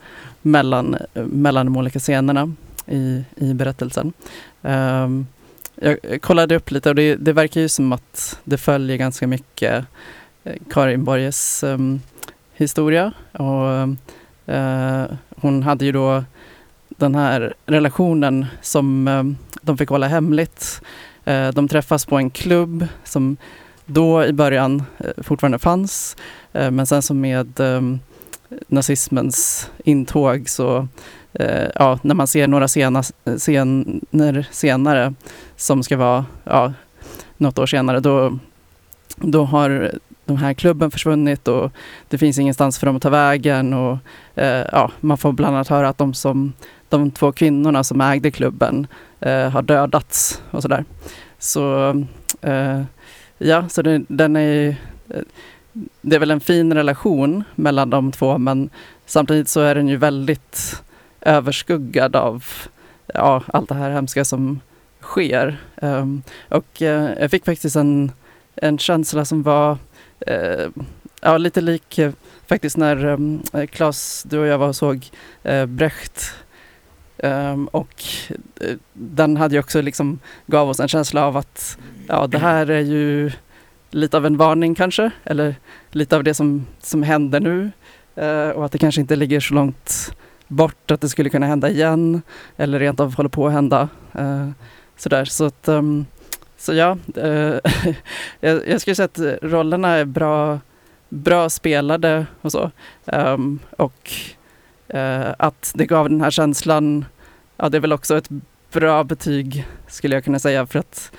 mellan, mellan de olika scenerna i, i berättelsen. Eh, jag kollade upp lite och det, det, verkar ju som att det följer ganska mycket eh, Karin Borges eh, historia. Och, eh, hon hade ju då den här relationen som ehm, de fick hålla hemligt. Eh, de träffas på en klubb som då i början eh, fortfarande fanns. Eh, men sen så med ehm, nazismens intåg så ja, när man ser några sena, scener senare som ska vara ja, något år senare, då, då har den här klubben försvunnit och det finns ingenstans för dem att ta vägen. Och, eh, ja, man får bland annat höra att de, som, de två kvinnorna som ägde klubben eh, har dödats och sådär. Så eh, ja, så det, den är eh, det är väl en fin relation mellan de två men samtidigt så är den ju väldigt överskuggad av ja, allt det här hemska som sker. Um, och uh, jag fick faktiskt en, en känsla som var uh, ja, lite lik faktiskt när um, Claes, du och jag var och såg Brecht Um, och eh, den hade ju också liksom gav oss en känsla av att ja, det här är ju lite av en varning kanske, eller lite av det som, som händer nu. Uh, och att det kanske inte ligger så långt bort att det skulle kunna hända igen, eller rent av håller på att hända. Uh, sådär. Så, att, um, så ja, uh, jag, jag skulle säga att rollerna är bra, bra spelade och så. Um, och eh, att det gav den här känslan, ja det är väl också ett bra betyg skulle jag kunna säga för att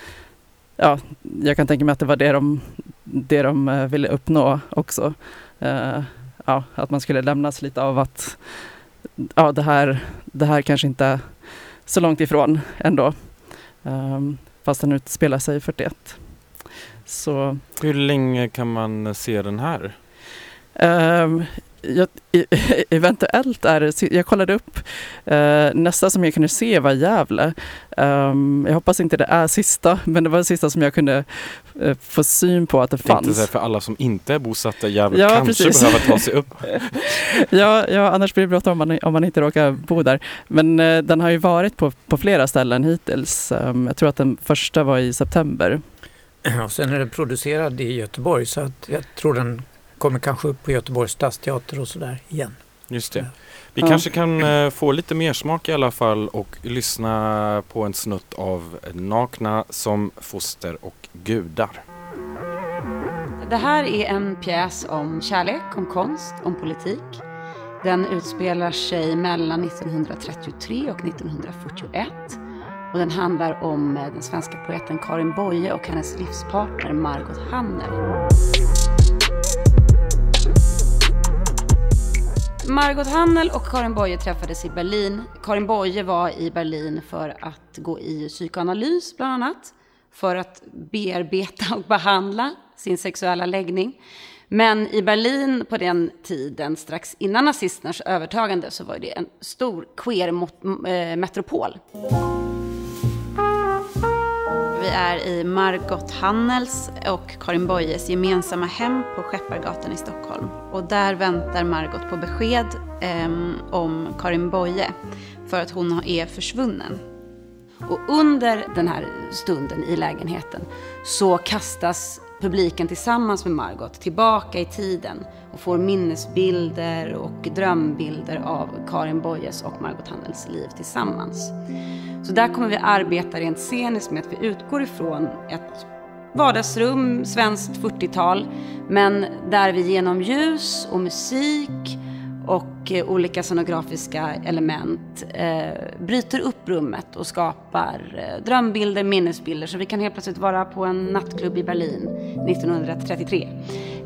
ja, jag kan tänka mig att det var det de, det de eh, ville uppnå också. Eh, ja, att man skulle lämnas lite av att ja, det, här, det här kanske inte är så långt ifrån ändå. Um, fast den utspelar sig 41. Så, Hur länge kan man se den här? um, jag, eventuellt är det, jag kollade upp, uh, nästa som jag kunde se var Gävle. Um, jag hoppas inte det är sista, men det var det sista som jag kunde uh, få syn på att det fanns. säga för alla som inte är bosatta i Gävle Ja, kanske precis. behöver ta sig upp. ja, ja, annars blir det bråttom om man, om man inte råkar bo där. Men eh, den har ju varit på, på flera ställen hittills. Um, jag tror att den första var i september. Och sen är den producerad i Göteborg så att jag tror den kommer kanske upp på Göteborgs stadsteater och sådär igen. Just det. Vi Ja. kanske kan eh, få lite mer smak i alla fall och lyssna på en snutt av Nakna som foster och gudar. Det här är en pjäs om kärlek, om konst, om politik. Den utspelar sig mellan 1933 och 1941. Och den handlar om eh, den svenska poeten Karin Boye och hennes livspartner Margot Hannel. Margot Hannel och Karin Boye träffades i Berlin. Karin Boye var i Berlin för att gå i psykoanalys bland annat. För att bearbeta och behandla sin sexuella läggning. Men i Berlin på den tiden, strax innan nazisternas övertagande, så var det en stor queer-metropol. Eh, vi är i Margot Hannels och Karin Boyes gemensamma hem på Skeppargatan i Stockholm. Och där väntar Margot på besked eh, om Karin Boye för att hon är försvunnen. Och under den här stunden i lägenheten så kastas publiken tillsammans med Margot tillbaka i tiden och får minnesbilder och drömbilder av Karin Boyes och Margot Hannels liv tillsammans. Så där kommer vi arbeta rent sceniskt med att vi utgår ifrån ett vardagsrum, svenskt 40-tal, men där vi genom ljus och musik och eh, olika scenografiska element eh, bryter upp rummet och skapar eh, drömbilder, minnesbilder. Så vi kan helt plötsligt vara på en nattklubb i Berlin 1933.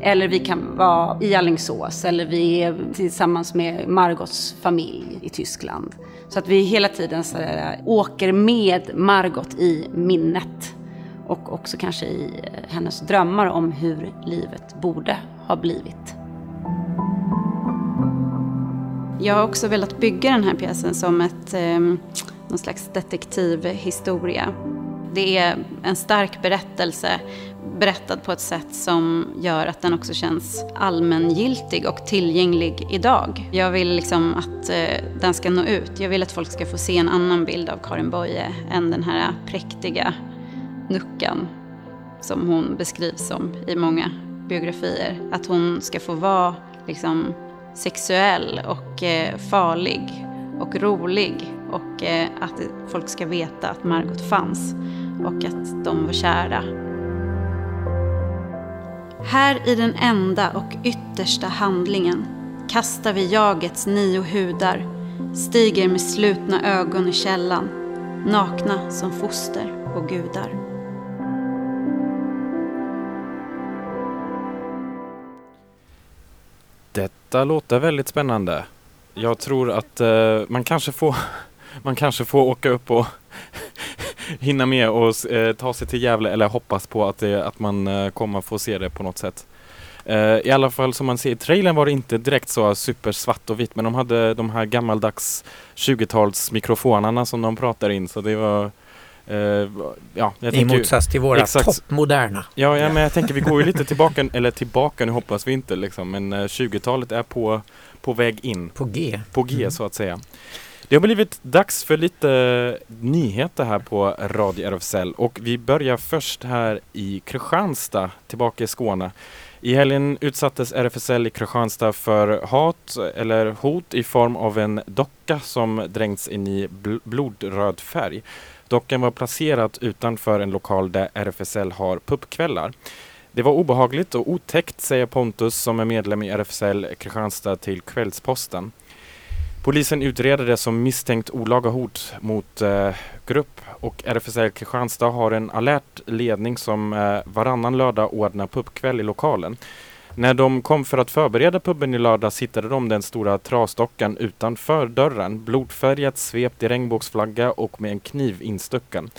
Eller vi kan vara i Alingsås eller vi är tillsammans med Margots familj i Tyskland. Så att vi hela tiden så där, eh, åker med Margot i minnet. Och också kanske i eh, hennes drömmar om hur livet borde ha blivit. Jag har också velat bygga den här pjäsen som ett, eh, någon slags detektivhistoria. Det är en stark berättelse berättad på ett sätt som gör att den också känns allmängiltig och tillgänglig idag. Jag vill liksom att eh, den ska nå ut. Jag vill att folk ska få se en annan bild av Karin Boye än den här präktiga nuckan som hon beskrivs som i många biografier. Att hon ska få vara liksom sexuell och eh, farlig och rolig och eh, att folk ska veta att Margot fanns och att de var kära. Här i den enda och yttersta handlingen kastar vi jagets nio hudar, stiger med slutna ögon i källan, nakna som foster och gudar. Detta låter väldigt spännande. Jag tror att eh, man, kanske får, man kanske får åka upp och hinna med och eh, ta sig till Gävle eller hoppas på att, det, att man eh, kommer få se det på något sätt. Eh, I alla fall som man ser i trailern var det inte direkt så supersvart och vitt men de hade de här gammaldags 20-tals mikrofonerna som de pratar in så det var Eh, ja, jag I motsats till våra exakt. toppmoderna. Ja, ja, men jag tänker vi går ju lite tillbaka, eller tillbaka, nu hoppas vi inte liksom, men eh, 20-talet är på, på väg in, På G. på G Mm. så att säga. Det har blivit dags för lite nyheter här på Radio RFSL och vi börjar först här i Kristianstad, tillbaka i Skåne. I helgen utsattes RFSL i Kristianstad för hat eller hot i form av en docka som dränkts in i bl- blodröd färg. Dockan var placerad utanför en lokal där RFSL har pubkvällar. Det var obehagligt och otäckt, säger Pontus som är medlem i RFSL Kristianstad till Kvällsposten. Polisen utreder det som misstänkt olaga hot mot eh, grupp och RFSL Kristianstad har en alert ledning som eh, varannan lördag ordnar pubkväll i lokalen. När de kom för att förbereda puben i lördags hittade de den stora trasdockan utanför dörren, blodfärgat, svept i regnbågsflagga och med en kniv instucken.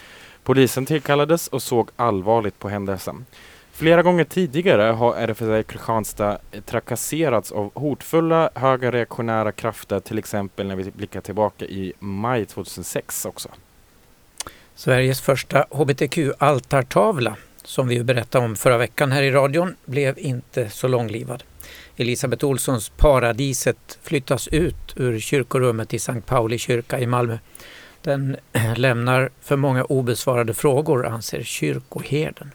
Polisen tillkallades och såg allvarligt på händelsen. Flera gånger tidigare har RFSL Kristianstad eh, trakasserats av hotfulla högerreaktionära krafter, till exempel när vi blickar tillbaka i maj 2006 också. Sveriges första hbtq-altartavla, som vi berättade om förra veckan här i radion, blev inte så långlivad. Elisabeth Olssons Paradiset flyttas ut ur kyrkorummet i Sankt Pauli kyrka i Malmö. Den lämnar för många obesvarade frågor, anser kyrkoherden.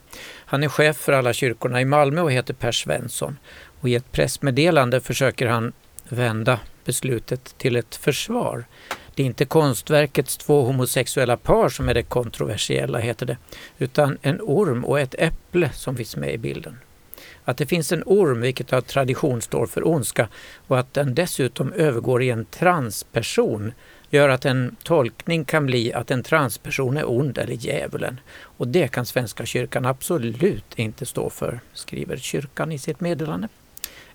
Han är chef för alla kyrkorna i Malmö och heter Per Svensson. Och I ett pressmeddelande försöker han vända beslutet till ett försvar. Det är inte konstverkets två homosexuella par som är det kontroversiella, heter det, utan en orm och ett äpple som finns med i bilden. Att det finns en orm, vilket av tradition står för ondska, och att den dessutom övergår i en transperson gör att en tolkning kan bli att en transperson är ond eller djävulen. Och det kan Svenska kyrkan absolut inte stå för, skriver kyrkan i sitt meddelande.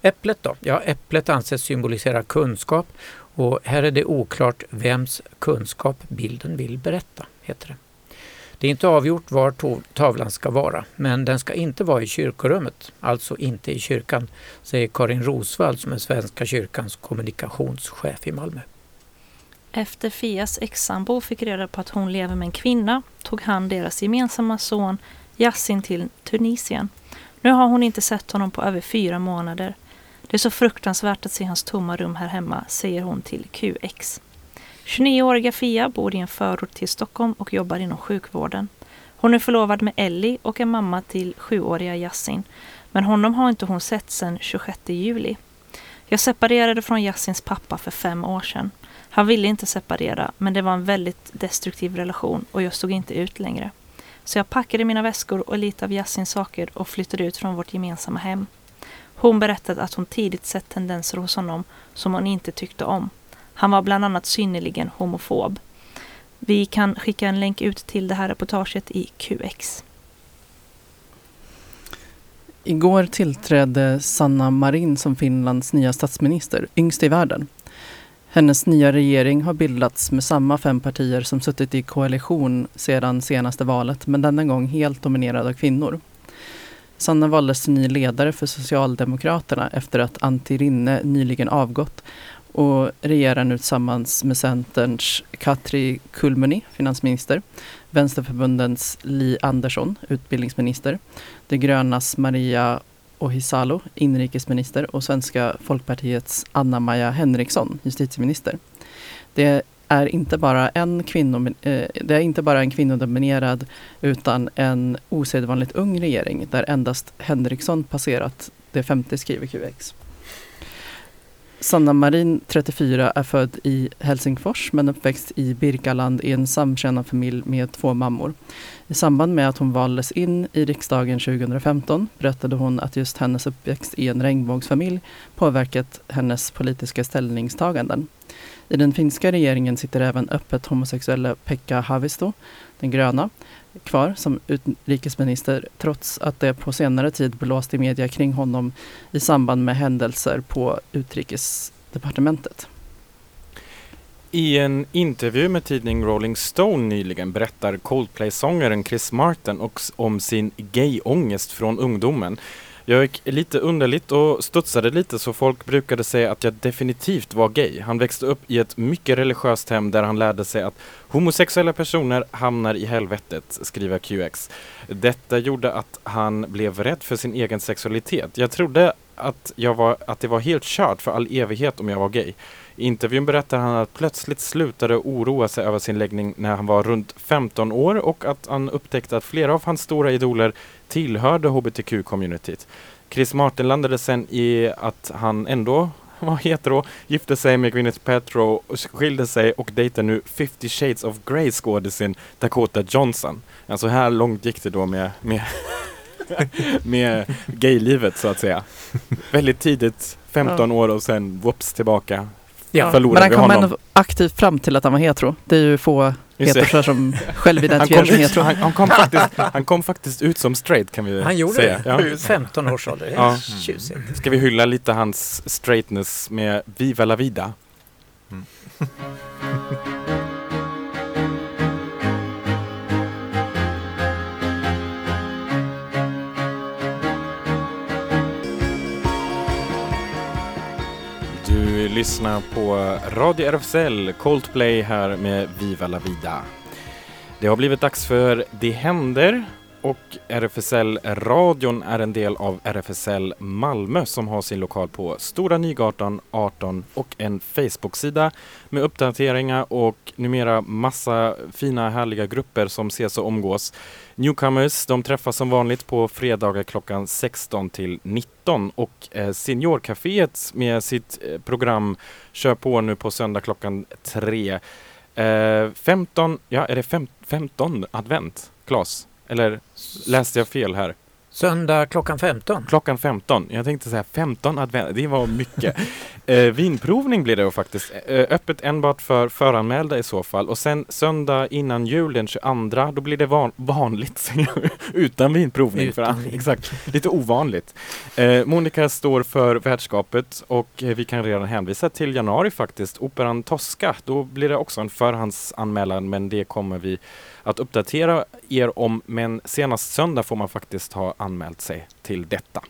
Äpplet då? Ja, äpplet anses symbolisera kunskap och här är det oklart vems kunskap bilden vill berätta, heter det. Det är inte avgjort var tavlan ska vara, men den ska inte vara i kyrkorummet, alltså inte i kyrkan, säger Karin Rosvall som är Svenska kyrkans kommunikationschef i Malmö. Efter Fias ex-sambo fick reda på att hon lever med en kvinna tog han deras gemensamma son Yassin till Tunisien. Nu har hon inte sett honom på över fyra månader. Det är så fruktansvärt att se hans tomma rum här hemma, säger hon till QX. 29-åriga Fia bor i en förort till Stockholm och jobbar inom sjukvården. Hon är förlovad med Ellie och är mamma till sjuåriga Yassin. Men honom har inte hon sett sedan 26 juli. Jag separerade från Yassins pappa för fem år sedan. Han ville inte separera, men det var en väldigt destruktiv relation och jag stod inte ut längre. Så jag packade mina väskor och lite av Yassins saker och flyttade ut från vårt gemensamma hem. Hon berättade att hon tidigt sett tendenser hos honom som hon inte tyckte om. Han var bland annat synnerligen homofob. Vi kan skicka en länk ut till det här reportaget i QX. Igår tillträdde Sanna Marin som Finlands nya statsminister, yngst i världen. Hennes nya regering har bildats med samma fem partier som suttit i koalition sedan senaste valet, men denna gång helt dominerad av kvinnor. Sanna valdes till ny ledare för Socialdemokraterna efter att Antti Rinne nyligen avgått och regerar nu tillsammans med Centerns Katri Kulmuni, finansminister, Vänsterförbundens Li Andersson, utbildningsminister, De grönas Maria Ohisalo, inrikesminister och Svenska folkpartiets Anna-Maja Henriksson, justitieminister. Det är inte bara en, kvinno, eh, det är inte bara en kvinnodominerad utan en osedvanligt ung regering där endast Henriksson passerat det 50 skriver QX. Sanna Marin, 34, är född i Helsingfors men uppväxt i Birkaland i en samkönad familj med två mammor. I samband med att hon valdes in i riksdagen 2015 berättade hon att just hennes uppväxt i en regnbågsfamilj påverkat hennes politiska ställningstaganden. I den finska regeringen sitter även öppet homosexuella Pekka Haavisto, den gröna, kvar som utrikesminister trots att det på senare tid blåst i media kring honom i samband med händelser på utrikesdepartementet. I en intervju med tidning Rolling Stone nyligen berättar Coldplay-sångaren Chris Martin också om sin gayångest från ungdomen. Jag gick lite underligt och studsade lite så folk brukade säga att jag definitivt var gay. Han växte upp i ett mycket religiöst hem där han lärde sig att homosexuella personer hamnar i helvetet, skriver QX. Detta gjorde att han blev rädd för sin egen sexualitet. Jag trodde att, jag var, att det var helt kört för all evighet om jag var gay. I intervjun berättar han att plötsligt slutade oroa sig över sin läggning när han var runt 15 år och att han upptäckte att flera av hans stora idoler tillhörde hbtq-communityt. Chris Martin landade sen i att han ändå var hetero, gifte sig med Gwyneth Paltrow, och skilde sig och dejtar nu 50 shades of Grey skådisen Dakota Johnson. Alltså här långt gick det då med, med, med gaylivet så att säga. Väldigt tidigt, 15 år och sen whoops tillbaka. Ja, Förlorade Men han kom honom. ändå aktivt fram till att han var hetero. Det är ju få heterosar som själv Han identifierar kom, sig som hetero. han, han, kom faktiskt, han kom faktiskt ut som straight kan vi Han gjorde säga. det. Ja. 15 års ålder. Ja. tjusigt. Ska vi hylla lite hans straightness med Viva la vida? Du lyssnar på Radio RFSL, Coldplay här med Viva la vida. Det har blivit dags för Det händer och RFSL-radion är en del av RFSL Malmö som har sin lokal på Stora Nygatan 18 och en Facebook-sida med uppdateringar och numera massa fina härliga grupper som ses och omgås. Newcomers de träffas som vanligt på fredagar klockan 16 till 19 och eh, Seniorcaféet med sitt eh, program kör på nu på söndag klockan 3. 15, eh, ja är det 15 advent, Klas? Eller läste jag fel här? Söndag klockan 15. Klockan 15. Jag tänkte säga 15 advent, det var mycket. eh, vinprovning blir det faktiskt. Eh, öppet enbart för föranmälda i så fall. Och sen söndag innan jul den 22, då blir det van vanligt utan vinprovning. Utan för, vin. Exakt, lite ovanligt. Eh, Monica står för värdskapet och eh, vi kan redan hänvisa till januari faktiskt. Operan Tosca, då blir det också en förhandsanmälan men det kommer vi att uppdatera er om. Men senast söndag får man faktiskt ha anmält sig till detta.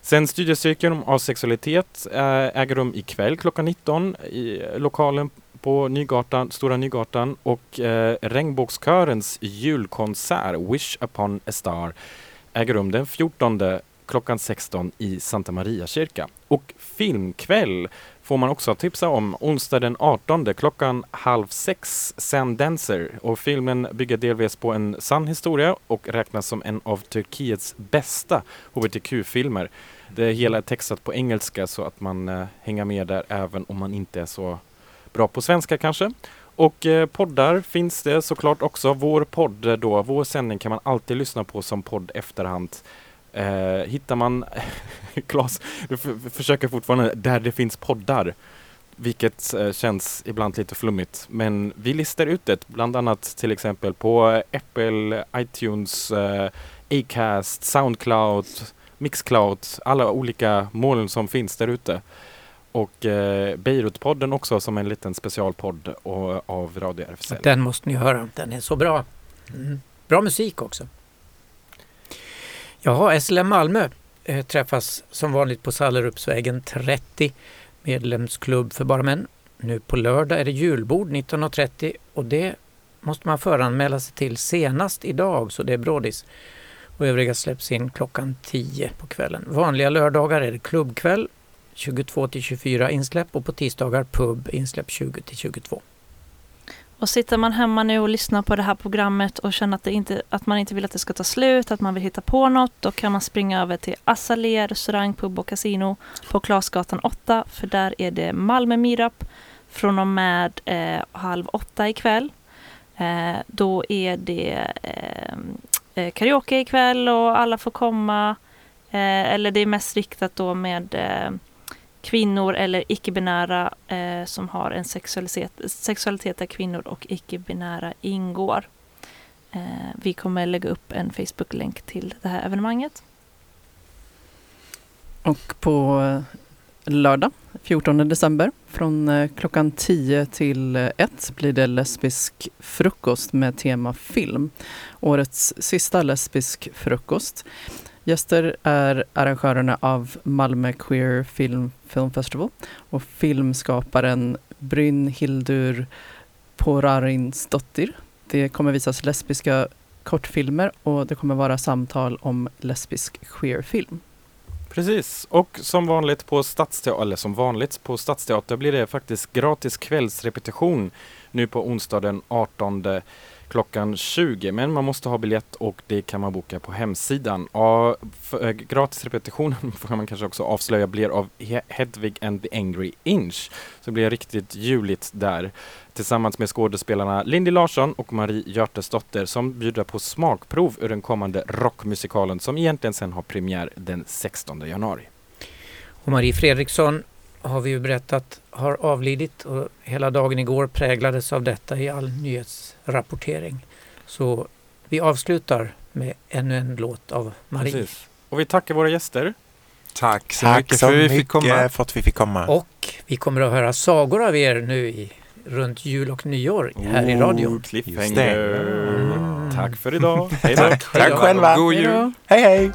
Sen studiecirkeln om asexualitet eh, äger rum ikväll klockan 19 i lokalen på Nygatan, Stora Nygatan och eh, Regnbågskörens julkonsert Wish upon a star äger rum den 14 klockan 16 i Santa Maria kyrka. Och filmkväll får man också tipsa om onsdag den 18 klockan halv sex Sam Dancer och filmen bygger delvis på en sann historia och räknas som en av Turkiets bästa hbtq-filmer. Det hela är textat på engelska så att man eh, hänger med där även om man inte är så bra på svenska kanske. Och eh, poddar finns det såklart också. Vår podd då, vår sändning kan man alltid lyssna på som podd efterhand. Eh, hittar man, Klas, du försöker fortfarande där det finns poddar. Vilket eh, känns ibland lite flummigt. Men vi listar ut det, bland annat till exempel på Apple, iTunes, eh, Acast, Soundcloud, Mixcloud, alla olika moln som finns där ute. Och eh, Beirutpodden också som en liten specialpodd och, av Radio RFSL. Den måste ni höra. Den är så bra. Mm. Bra musik också. Jaha, SLM Malmö eh, träffas som vanligt på Sallerupsvägen 30. Medlemsklubb för bara män. Nu på lördag är det julbord 19.30 och det måste man föranmäla sig till senast idag så det är brådis. Och övriga släpps in klockan 10 på kvällen. Vanliga lördagar är det klubbkväll 22 till 24 insläpp och på tisdagar pub insläpp 20 till 22. Och sitter man hemma nu och lyssnar på det här programmet och känner att, det inte, att man inte vill att det ska ta slut, att man vill hitta på något, då kan man springa över till Azalea restaurang, pub och casino på Klasgatan 8, för där är det Malmö Meetup från och med eh, halv åtta ikväll. Eh, då är det eh, eh karaoke ikväll och alla får komma. Eh, eller det är mest riktat då med eh, kvinnor eller icke-binära eh, som har en sexualitet, sexualitet där kvinnor och icke-binära ingår. Eh, vi kommer lägga upp en Facebook-länk till det här evenemanget. Och på eh, lördag 14 december från eh, klockan 10 till eh, 1 blir det lesbisk frukost med tema film. Årets sista lesbisk frukost. Gäster är arrangörerna av Malmö Queer Film, Film Festival och filmskaparen Brynhildur Porarinsdottir. Det kommer visas lesbiska kortfilmer och det kommer vara samtal om lesbisk queerfilm. Precis, och som vanligt på Stadsteater, eller som vanligt på Stadsteater blir det faktiskt gratis kvällsrepetition nu på onsdag den 18 klockan 20. Men man måste ha biljett och det kan man boka på hemsidan. Och för, äh, gratisrepetitionen får man kanske också avslöja blir av Hedvig and the Angry Inch. Så det blir riktigt juligt där. Tillsammans med skådespelarna Lindy Larsson och Marie Hjörtesdotter som bjuder på smakprov ur den kommande rockmusikalen som egentligen sen har premiär den 16 januari. Och Marie Fredriksson har vi ju berättat har avlidit och hela dagen igår präglades av detta i all nyhetsrapportering. Så vi avslutar med ännu en låt av Marie. Precis. Och vi tackar våra gäster. Tack så Tack mycket så för att vi mycket fick komma. för att vi fick komma. Och vi kommer att höra sagor av er nu i, runt jul och nyår här i Oh, radion. cliffhanger. Det. Tack för idag. Hej då. Tack, tack själva. God jul! Hej hej!